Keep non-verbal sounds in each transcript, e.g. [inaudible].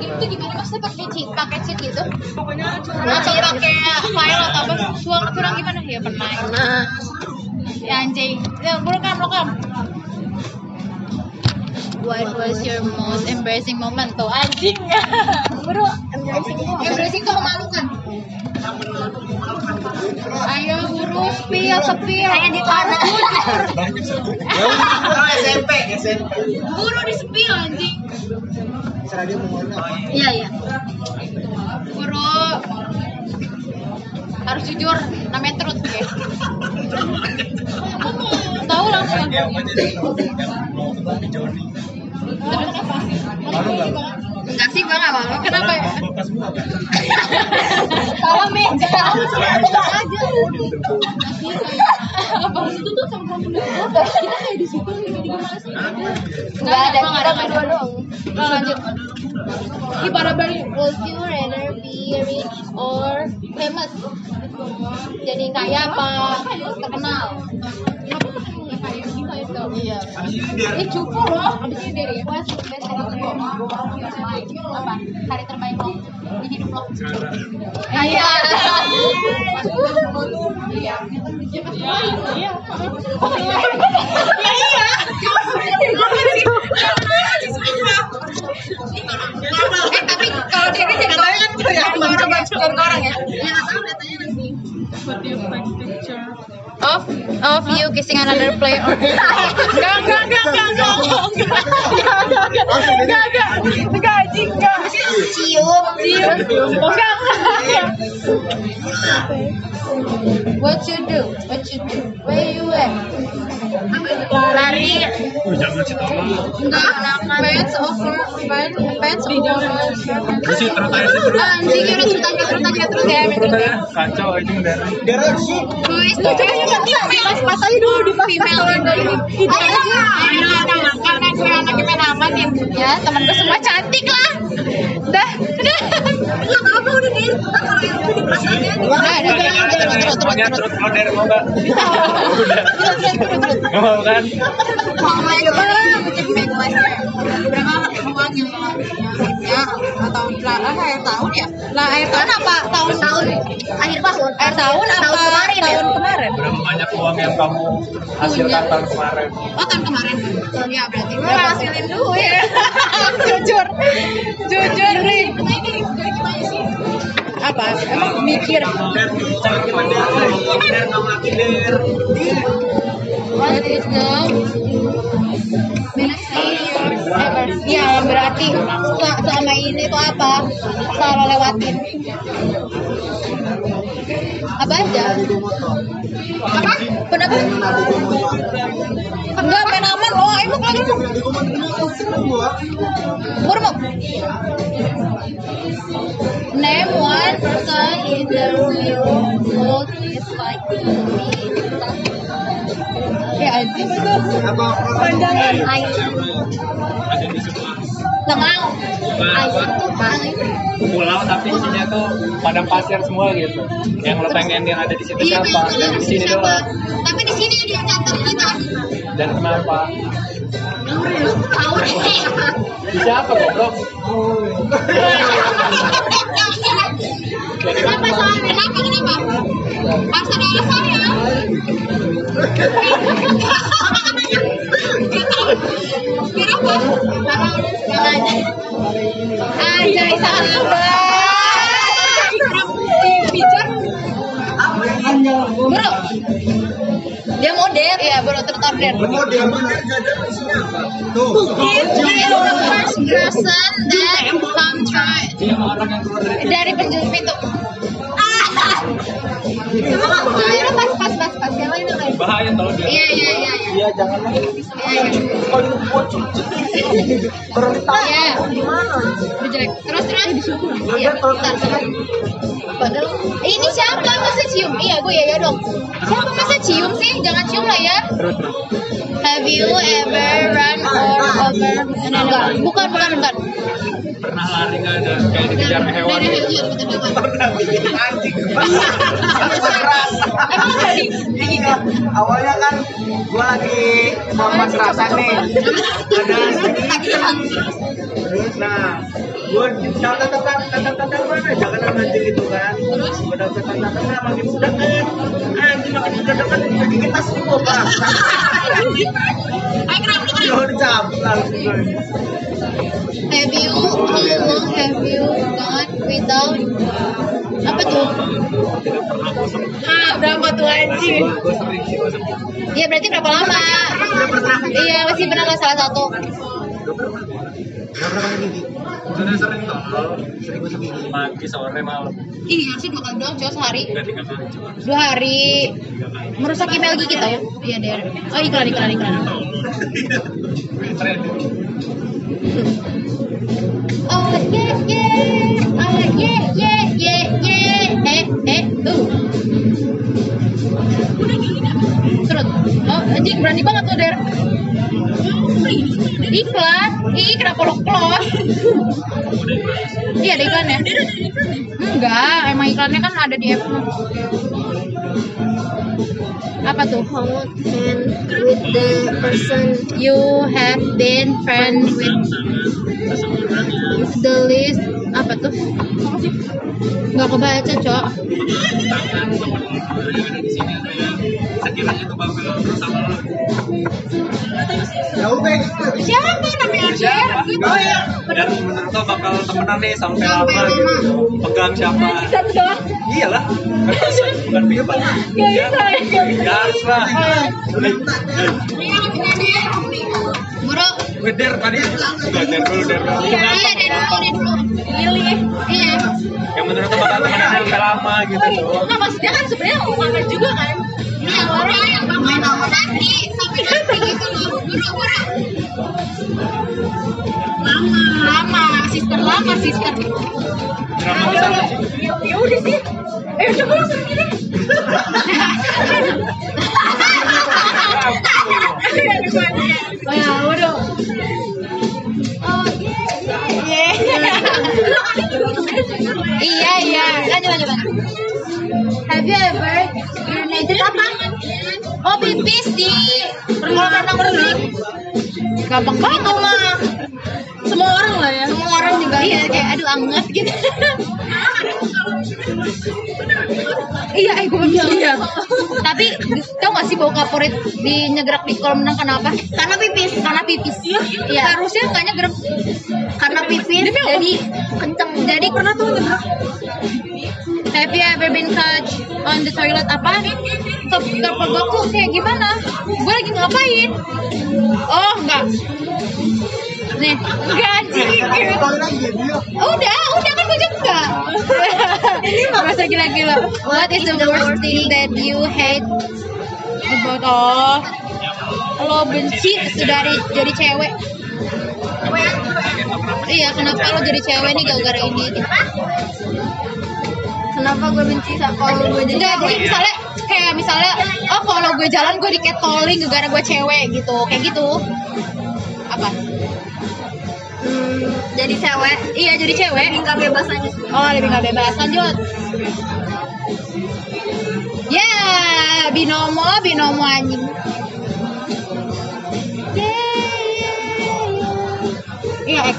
gitu gimana? Maksudnya pakai cheat pakai cheat gitu? Atau pakai file atau apa? Suang kurang gimana? Ya pernah. Nah, ya anjing. Ya rekam rekam What was your most embarrassing moment? Tuh anjing. [laughs] Bro embarrassing tuh memalukan ayo buru spill spill. Kayak di tanah banyak satu SMP SMP buru di spill anjing iya iya. Guru harus jujur namanya terus ya. [laughs] Tahu langsung. Malu Enggak sih, gue gak malu. Kenapa ya? ya aja. Itu tuh sama Kita kayak di situ, tiba-tiba Enggak ada, kita ada dong. Lanjut. Di para Bali, would you rather be rich or famous? Jadi kaya apa terkenal? Iya. Ini cupu loh. Abis ini dari What's the best hari terbaik? Apa? Hari lo di hidup lo? Iya. Iya. Iya. Kan jadi orang ya. Ya nggak tahu datanya nanti. Of of you kissing another player. Enggak enggak enggak enggak enggak enggak enggak enggak enggak enggak enggak cium cium enggak What you do? What you do? Where you at? Lari. oh jangan cerita Enggak, pants over, pants, pants over. terus sih terus Anjing, ya udah terus ya. kacau itu dari dari sih kan pas pas aja dulu di pas female gue anaknya main aman ya ya temen gue semua cantik lah dah nggak apa apa udah deh nggak ada terus terus terus terus terus order mau nggak mau kan mau aja berapa uang yang ya atau lah akhir tahun ya lah akhir tahun apa tahun tahun akhir tahun akhir uang yang kamu hasilkan tahun kemarin. Oh tahun kemarin. Ya berarti gue hasilin duit. [laughs] Jujur. Jujur nih apa? Emang mikir? What is the best thing you ever Ya, berarti sel- selama ini tuh apa? Selalu lewatin. Apa aja? Apa? Kenapa? Enggak, main aman. Oh, emang lagi Buruk. Name one person in the room who is like me. Ya itu. Pandangan. Nggak mau. Paling. pulau tapi isinya tuh padang pasir semua gitu yang lo pengen yang ada di situ Iya, siapa dan di sini Siapa? doang Tapi di sini dia catat kita. dan kenapa tahu deh. di siapa goblok Kenapa soalnya? Kenapa kenapa? Pas saudara saya. Bro dia model ya baru terorder model model isinya apa tuh the first person that come try dari penjuru pintu ah bahaya kalau dia Iya iya iya. iya. iya jangan Iya, iya. kalau itu bocor berentang Iya. gimana Udah jelek. Terus terus. Iya. Bentar, ini siapa masa cium? Iya gue ya ya dong. Siapa masa cium sih? Jangan cium lah ya. terus terus Have you ever run or over? Enggak, bukan bukan bukan pernah lari nggak ada. Kayak dikejar hewan. anjing. Awalnya kan gua lagi mau rasa nih. Ada terus nah gua jangan tetap tetap tetap mana? Jangan anjing itu kan. Gua tetap tetap tetap makin kan anjing makin sudah dekat jadi kita semua bang Ayo, kenapa? Langsung. Have you long have you gone without apa tuh? Ah, berapa tuh anjing? Iya berarti berapa lama? Iya masih pernah lah salah satu. Sudah sering. Iya sih dua kali doang cuma sehari. Dua hari merusak email gigi kita ya? Iya deh. Oh iklan iklan iklan. Oh oh eh eh oh anjing berani banget tuh der. Iklan, ih kenapa lo close? Iya ada iklan ya? Enggak, emang iklannya kan ada di app. Apa tuh? with the person you have been friends with the list apa tuh? Nggak kebaca cok. Sekiranya itu bakal terus sama lo. ya gitu siapa? Namanya oh ya Dan menurut lo bakal temenan nih sampai lama gitu. Pegang siapa? Iyalah. Kan bukan bebas. Gak bisa ya, gak harus lah. bro Weder tadi belajar dulu der. iya deh dulu deh dulu milih iya Yang menurut lo bakal temenan lama gitu. Nah, maksudnya kan sebenarnya lama juga kan Iya, orang yang main lama nanti sampai nanti gitu loh, buru-buru. Lama, lama, sister lama, sister. Drama sih? Ya, udah sih. Ayo coba langsung gini. [laughs] iya. Lanjut, lanjut, lanjut. Have you ever urinated apa? Oh, pipis di kalau renang. Gampang banget. Itu mah semua orang lah ya. Semua orang juga. Iya, kayak aduh anget gitu. [laughs] iya, eh gue iya. Tapi tau gak sih bau kaporit di nyegrak di kolam renang kenapa? Karena pipis. Karena pipis. Iya. Harusnya nggak nyegrak. Karena pipis jadi kenceng. Jadi pernah tuh nyegrak. Have you ever been caught on the toilet apa? Ke kepergokku kayak gimana? Gue lagi ngapain? Oh enggak. Nih, enggak anjing. Udah, udah kan juga. Ini [laughs] masa gila-gila. What is the worst thing that you hate about oh lo benci dari jadi cewek? Iya, kenapa lo jadi cewek nih gara-gara ini? Kenapa gue benci kalau gue jadi Enggak, jadi misalnya kayak misalnya oh kalau gue jalan gue diketoling gara-gara gue cewek gitu, kayak gitu. Apa? Jadi cewek? Iya, jadi cewek. Lebih nggak bebas aja. Oh, lebih nggak bebas. Lanjut. Ya, binomo, binomo anjing. Iya, X.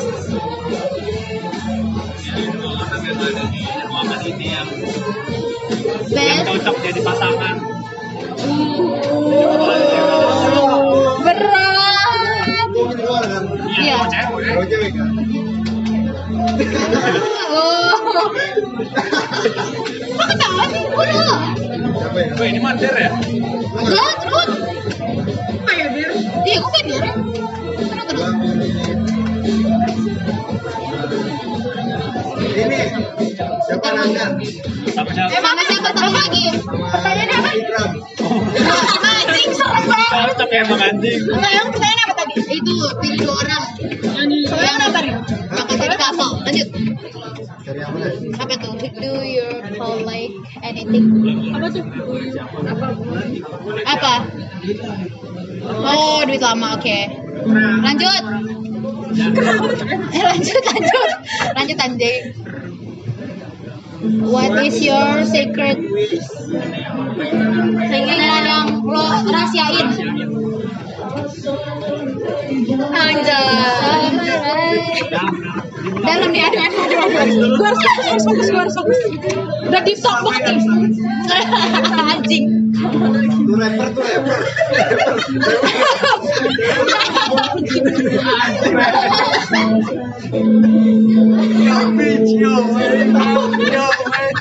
Ini yang yang cocok jadi pasangan. Berat. Iya. Oh. Kok ketawa sih? Wah, ini mandir ya? Enggak, terus. Kayak bir. Iya, kok kayak bir? Terus, terus. ini siapa nanya Sama siapa? Emang siapa satu lagi? Pertanyaannya apa? Ikram Anjing, serem banget. Cocok ya emang anjing. Enggak, yang pertanyaan apa tadi? Itu, pilih dua orang. Apa tuh? Do your call like anything? Apa tuh? Apa? Oh, duit lama, oke. Lanjut. Eh, lanjut, lanjut. Lanjut, anjing. What is your secret? Keinginan yang lo rahasiain. Anjay. Dalam nih, aduh, aduh, aduh, aduh. Gue harus fokus, harus fokus, gue harus fokus. Udah deep talk banget nih. [laughs] Anjing. Tuh rapper tuh rapper. Yo, bitch, yo, man. Yo, man.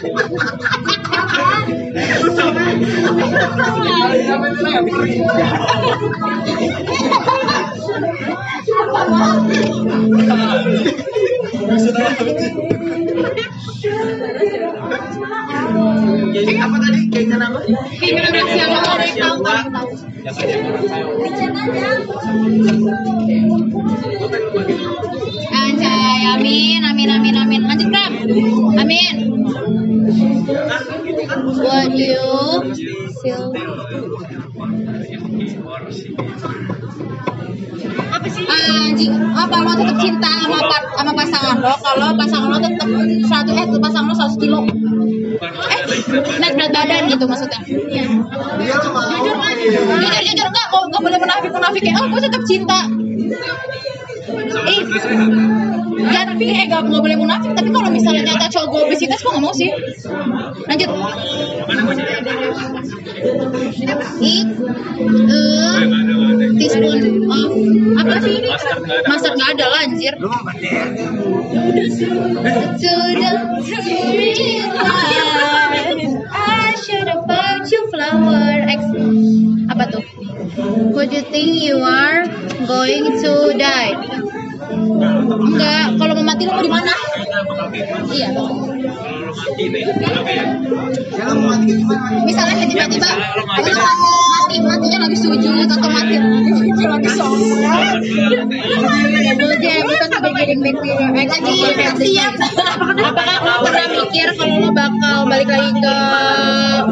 Apa tadi? Kayaknya apa? Rahasia lo ada yang orang tahu. Amin, amin, amin, amin. Lanjut, Bram. Amin. What you feel? Lo tetap cinta sama sama pasangan lo? Kalau pasangan lo tetap satu eh pasangan lo 100 kilo. Eh, naik berat badan gitu maksudnya. Jujur kan? Jujur jujur enggak, mau enggak boleh munafik munafik kayak oh gue tetap cinta. Eh, ya tapi eh gak, nggak boleh munafik tapi kalau misalnya nyata cowok gue obesitas gue nggak mau sih lanjut eat a teaspoon of apa sih ini? Mustard nggak ada. master nggak ada lah anjir. Lu to the I should have bought you flower Ex- apa tuh? Would you think you are going to die? Enggak, kalau mau mati lo mau di mana? Iya, Bang. Ya lu mau mati gimana? misalnya tiba-tiba Ya, lo mati. mati matinya lagi sujud atau mati lagi sholat Double jam bukan sampai getting back lagi siap apakah lo pernah mikir kalau lo bakal balik lagi ke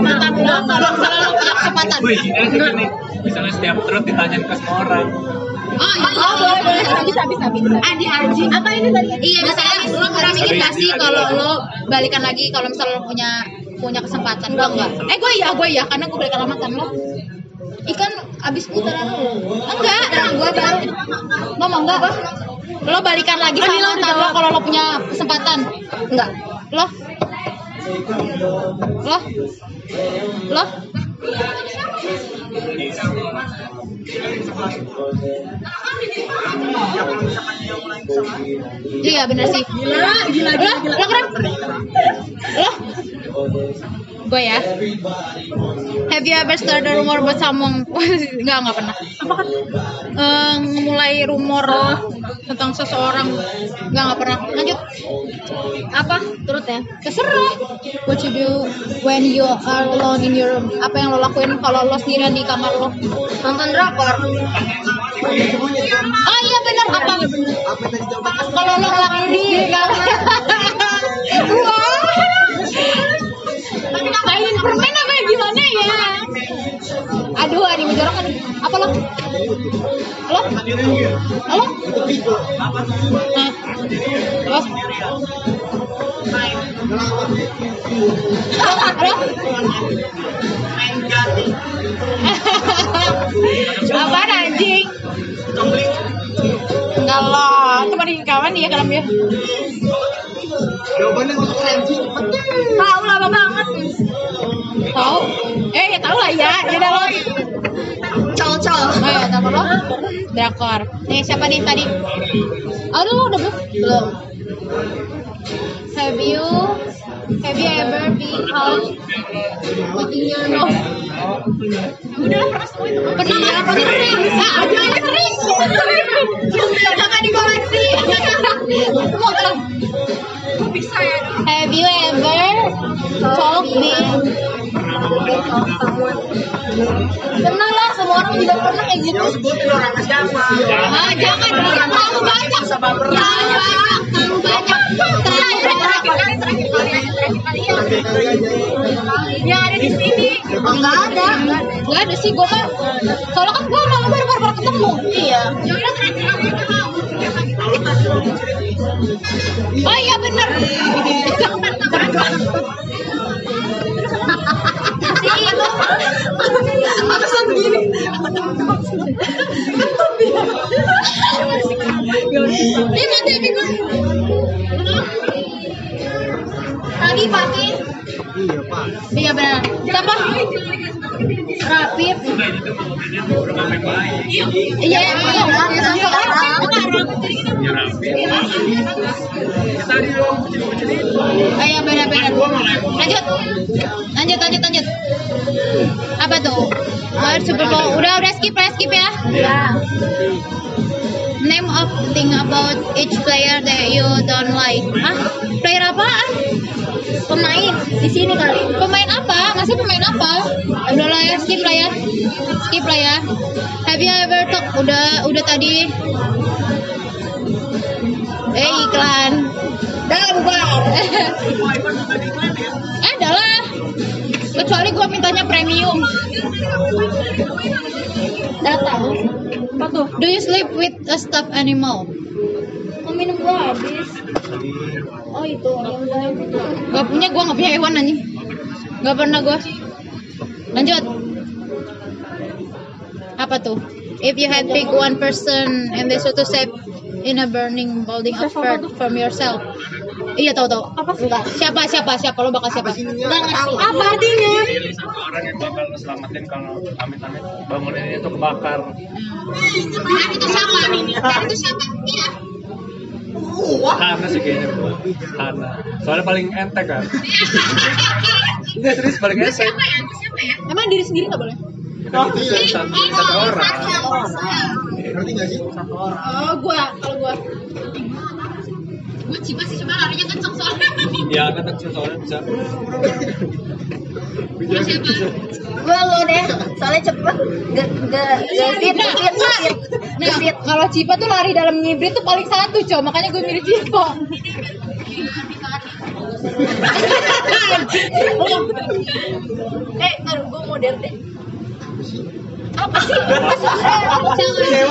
mantan lo kalau lo punya kesempatan nih. Misalnya setiap truk ditanyain ke semua orang. Oh, iya, oh boleh, boleh. Bisa, bisa, bisa. Adi anjing. Apa ini tadi? Iya, misalnya lo pernah mikir gak sih kalau lo balikan lagi kalau misalnya lo punya punya kesempatan? Gue enggak. Eh, gue iya, gue iya. Karena gue balikan sama mantan lo. Ikan abis putaran lo. Enggak, gue baru. Lo mau enggak? Lo balikan lagi sama mantan lo kalau lo punya kesempatan? Enggak. Lo? Lo? Lo? Iya bener sih. Gila, gila, gila. Lo keren. Lo? Gue ya. Have you ever started a rumor about someone? [laughs] Enggak, enggak pernah. Apa kan? Eh, mulai rumor tentang seseorang. Enggak, enggak pernah. Lanjut. Apa? Turut ya? Terserah. What you do when you are alone in your room? Apa yang lo lakuin kalau lo sendirian di kamar lo? Nonton drakor. Oh iya benar apa? Apa? Kalau lo ngelakuin di kamar. [laughs] Aduh, ada yang menjorok nih. Apa lo? Lo? Lo? Nah, terus? Halo? [laughs] Apaan anjing? Enggak lah, di kawan dia kan dia. Jawabannya untuk anjing. Tahu lama banget. Tahu? Eh, ya tahu lah ya. Ya udah lo. Col col. Ayo, tahu lo? Drakor. Nih, siapa nih tadi? Oh, udah lo udah belum? Belum. Have you have you ever been caught putting your nose? Udah pernah semua itu. Pernah nggak? Pernah sering. Ada yang sering. Jangan dikoreksi. Semua terus. Have you ever talk with Pernah lah, semua orang juga pernah kayak gitu. Sebutin orangnya siapa? Ah, jangan, terlalu banyak. Jangan banyak, terlalu banyak. Ya. Ada di sini. Enggak ada. Enggak ada sih, gue mah. Soalnya kan gue malu baru baru ketemu. Iya. Ya udah terakhir mau. Oh iya bener. Si itu. Ini mati bingung. Tadi pakai Iya pak. Iya benar. Siapa? Iya, iya. Ayo. Lanjut. Lanjut, lanjut, lanjut. Apa tuh? Super Bowl. Udah, udah skip ya, skip ya. Name of thing about each player that you don't like. Hah? Player apaan? Pemain di sini kali. Pemain apa? Masih pemain apa? Udah lah ya, skip lah ya. Skip lah ya. Have you ever talk? Udah, udah tadi. Eh iklan. Dah bubar. [laughs] Ada lah. Kecuali gua mintanya premium. Tuh? Do you sleep with a stuffed animal? Mau minum gua habis. Oh itu. Gak punya, gua gak punya hewan anjing. Gak pernah gua. Lanjut. Apa tuh? If you had pick one person and they to save in a burning building of from yourself. Iya tahu tahu. Apa sih? Siapa siapa siapa lo bakal siapa? Enggak ngerti. Apa artinya? Pilih satu orang yang bakal selamatin kalau amit-amit bangunan itu kebakar. Dan itu siapa? Dan itu siapa? Iya. Hana sih kayaknya. Hana. Soalnya paling entek kan. Enggak serius paling entek. Siapa ya? Siapa ya? Emang diri sendiri nggak boleh? Gitu satu, satu orang. Ngerti nggak sih? Oh, gua kalau gua cipa sih cuma larinya kenceng soalnya. Ya kan soalnya bisa. Gua lo deh. Soalnya cepet. Gak gak gesit gesit gesit. Nah, kalau Cipa tuh lari dalam ngibrit tuh paling satu, cow. Makanya gue milih Cipa. Eh, gua modern deh. Apa sih? Apa sih?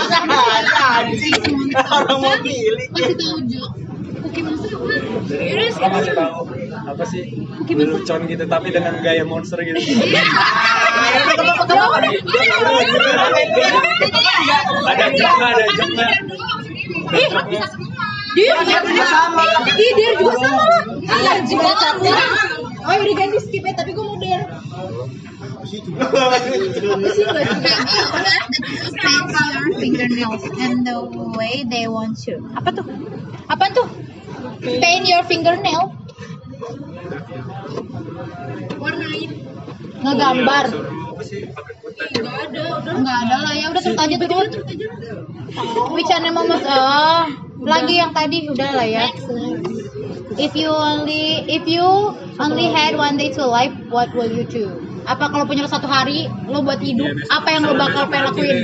Jangan. Orang mau pilih. Kasih tahu Jo. Apa? Terus Lo masih tahu apa sih lelucon gitu tapi dengan gaya monster gitu. Ada juga, ada juga. Ih, dia dia sama. Ih, dia juga sama lah. Iya, juga sama. Oh, udah ganti skip ya, tapi gue modern. fingernails and the way they want to. Apa tuh? Apa tuh? Paint your fingernail. Warnain. Ngegambar. Enggak ada lah ya, udah terus aja tuh. Which animal must oh, lagi yang tadi udah lah ya. If you only if you only had one day to life, what will you do? Apa kalau punya satu hari lo buat hidup, apa yang lo bakal pengen lakuin?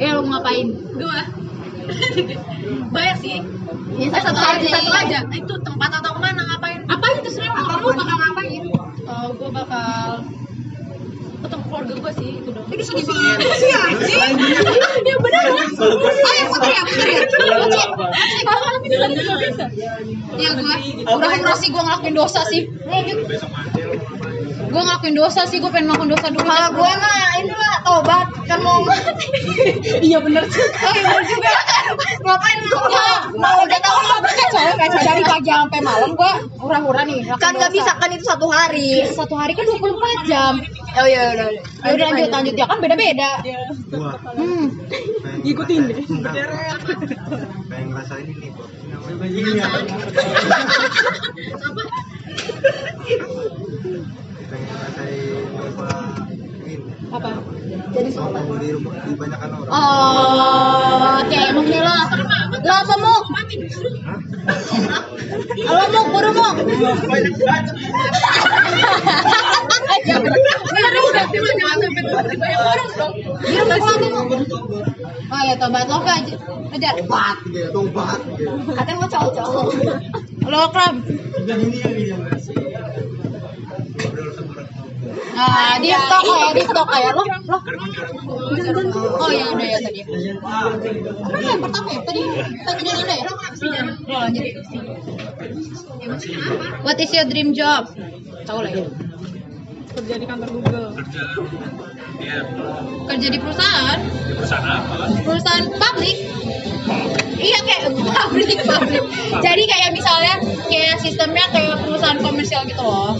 Ya lo mau ngapain? Dua. Banyak sih. Ya, Eh, satu aja, satu aja. Itu tempat atau ke mana ngapain? Apa itu terserah kamu bakal ngapain? Oh, gue bakal Ketemu keluarga gue sih itu dong. Ini sedih banget sih anjing. Ya benar lah. Ayo putar ya, putar ya. Putar. Kalau lebih dari itu nggak bisa. Ya gue, pura-pura sih gue ngelakuin dosa sih. Gue ngelakuin dosa sih, gue pengen ngelakuin dosa dulu. Kalau gue mah tobat kan mau mati. Iya bener juga. [laughs] Iya bener juga. Ngapain lu? Ya, mau udah tau lah kacau, kacau dari pagi sampai malam gue hura-hura nih. Kan nggak bisa kan itu satu hari. Satu hari kan 24 jam. Oh iya udah. Ya udah lanjut, lanjut ya kan beda-beda. Gua Hmm. ikutin deh. Pengen ngerasain ini. Namanya Pengen [laughs] ngerasain apa. Apa? Jadi Ngomong di di banyakan orang. Oh, oke, emang nih lo. Lo apa mau? Lo mau buru mau? Udah. Oh ya tobat lo kan ajar. Tobat tobat. katanya mau cowok-cowok. Lo kram. Dan ini yang. Nah, di stok ya, di stok ya lo. Lo. Oh ya udah ya tadi. Mana yang pertama ya tadi? Tadi dari Anda ya? Lo lanjut. What is your dream job? Tahu lah ya. kerja di kantor Google kerja di perusahaan, di perusahaan apa perusahaan publik. Iya kayak publik publik. Jadi kayak misalnya kayak sistemnya kayak perusahaan komersial gitu loh.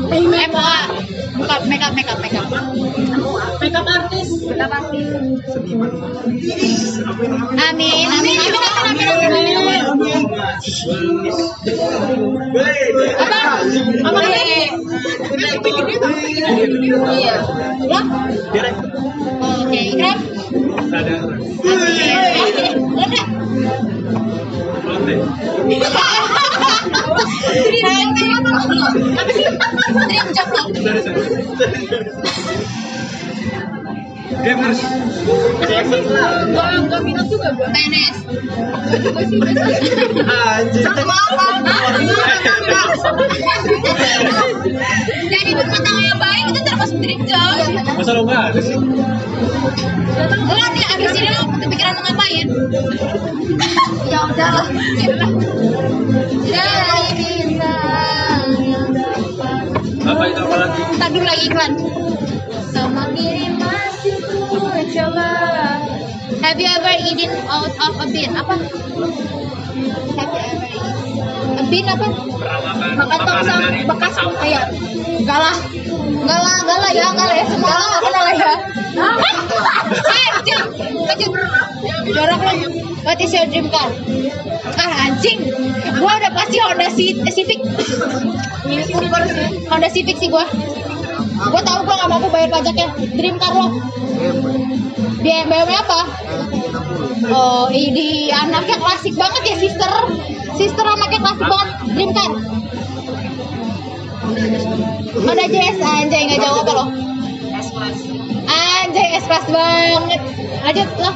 Apa itu MOA bukan makeup makeup makeup. makeup artist Berapa sih? Amin amin amin amin amin amin amin. amin. Apa? Apa lagi? Iya. Oke, Ikram. ada gamers minat juga. Jadi yang baik dream job. masa lo nggak ada sih Lo nih abis ini lo kepikiran mau ngapain? Ya udahlah. Dari bintang yang dapat apa itu apa lagi Ntar dulu lagi iklan. Sama diri masih ku coba. Have you ever eaten out of a bin? Apa? Have you ever eaten? A bin apa? makan tong dari bekas sampah kayak Enggak lah. Enggak lah, enggak lah ya, enggak lah ya. Semua orang enggak lah ya. Eh, kecil, kecil. Lo. Is your dream car? Ah, anjing. Gua udah pasti Honda Ci- Civic. Honda Civic sih gua. Gua tahu gua nggak mampu bayar pajaknya. Dream car lo. BMW apa? Oh, ini anaknya klasik banget ya, sister. Sister anaknya klasik banget. Dream car. Honda Jazz, anjay nggak jawab apa lo? Anjay, S class banget. Lanjut lo.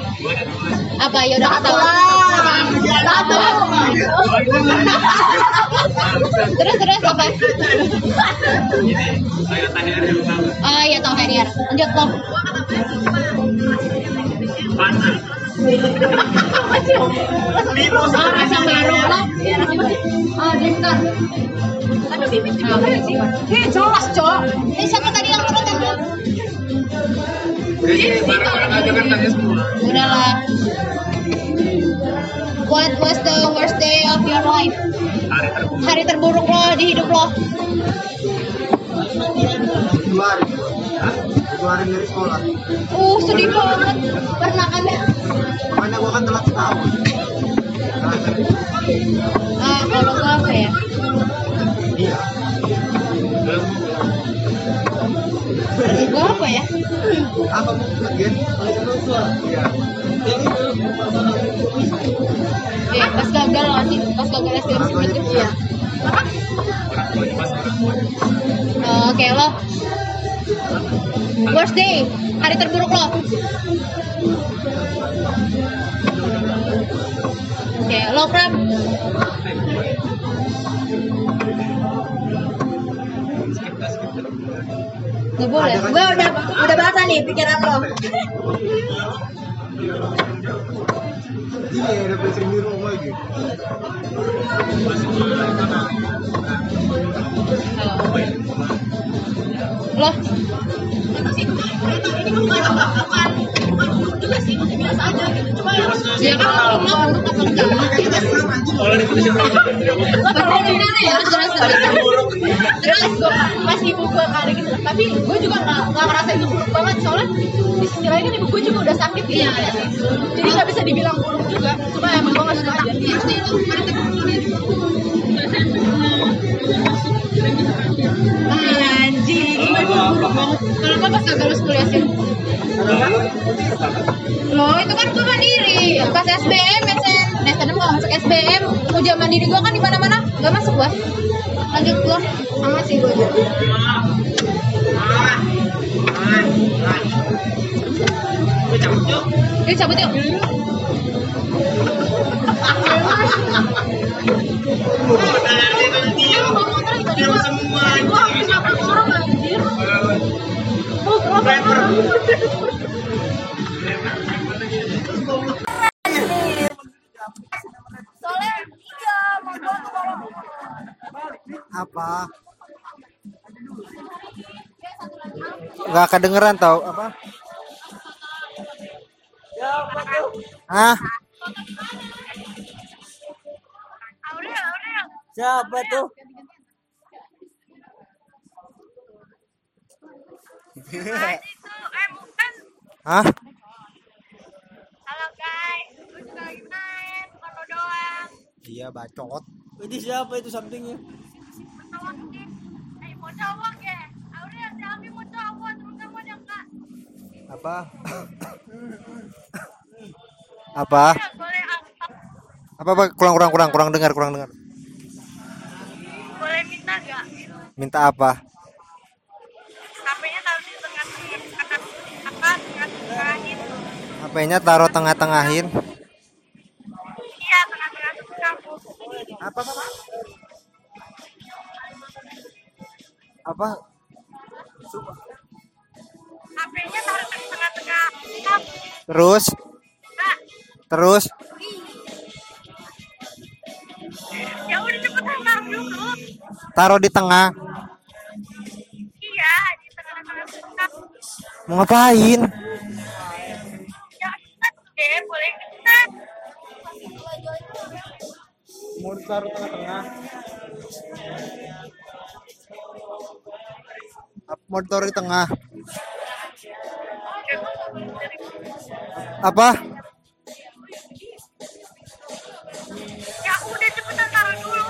Apa ya udah Satu. Terus terus apa? ada tahu Oh iya tahu Harrier. Lanjut lo. Rasa baru lo. Dream car. tapi Civic juga kayak sih jelas cok. Siapa tadi yang turut yang belum? jadi barang-barang aja kan tanya semua Udahlah. What was the worst day of your life? hari terburuk Hari terburuk lo di hidup lo. Februari. Februari dari sekolah. Uh sedih banget. Pernah kan ya? Makanya gua kan telat setahun. Ah kalau gua apa ya? Iya. Gua apa ya? Apa? Bagian? Iya. Eh pas gagal lah sih. Pas gagal SBM itu. pas orang tuanya Oh, Oke lo. Worst day. Hari terburuk lo. Oke, lo Pram. Gak boleh. Ada kan? Gue udah udah bahasa nih pikiran lo. Iya, ada presiden di rumah gitu. Lo. Ya kan lo belum buruk apa enggak? Ya, terus terus. Kali gitu, tapi gua juga nggak nggak ngerasa itu buruk banget soalnya di sisi lain kan ibu gua juga udah sakit gitu. Jadi nggak bisa dibilang buruk juga, cuma emang gua nggak suka aja. Apa pas kagak lulus kuliah sih? Loh, itu kan gua mandiri. Pas SBM, SN, SN mau masuk SBM, ujian mandiri gua kan di mana-mana, gak masuk gua. Lanjut gua. Sama sih gue juga. Yuk cabut yuk. Soalnya nggak kedengeran tau apa? Hah? Siapa tuh? Hah? Halo guys, gue juga lagi main, bukan lo doang. Iya bacot. Ini siapa itu sampingnya? Eh, mau cowok ya? Aurel, Jami mau cowok. Apa? apa? Apa apa kurang kurang kurang kurang dengar kurang dengar. boleh minta gak? Minta apa? HP-nya taruh di tengah tengah atas atas tengah tengah itu. HP-nya taruh tengah-tengahin. Iya, tengah tengah itu kamu. Apa apa? Apa? Terus terus ya udah cepetan taruh dulu. taruh di tengah. Iya, di tengah tengah kamu. Mau ngapain? Ya, cepetan deh, boleh cepetan. Mau ditaruh tengah-tengah. Mau ditaruh di tengah. Apa? Ya udah cepetan taruh dulu.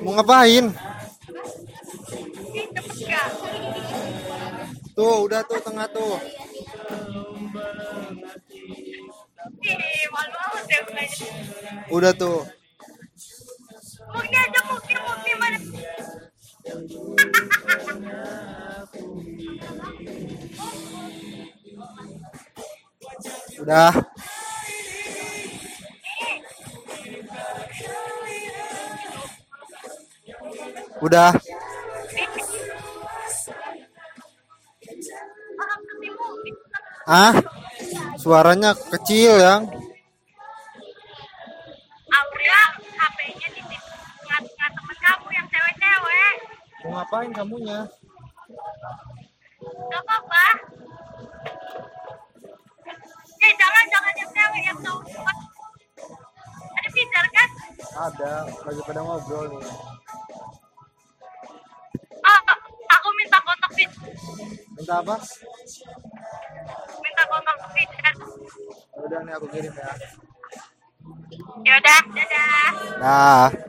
Mau ngapain? Tuh, udah tuh tengah tuh. Mulainya. Udah tuh. Udah. Udah. Ah? Suaranya kecil yang. Aurel, HP-nya di tengah-tengah temen kamu yang cewek-cewek. Mau ngapain kamunya? Gak apa-apa. Eh, jangan, jangan yang cewek, yang cowok. Ada pizza kan? Ada, lagi pada ngobrol nih. Ah, aku minta kontak pizza. Minta apa? Minta kontak pizza. Udah nih aku kirim ya. Yaudah, dadah. Dah.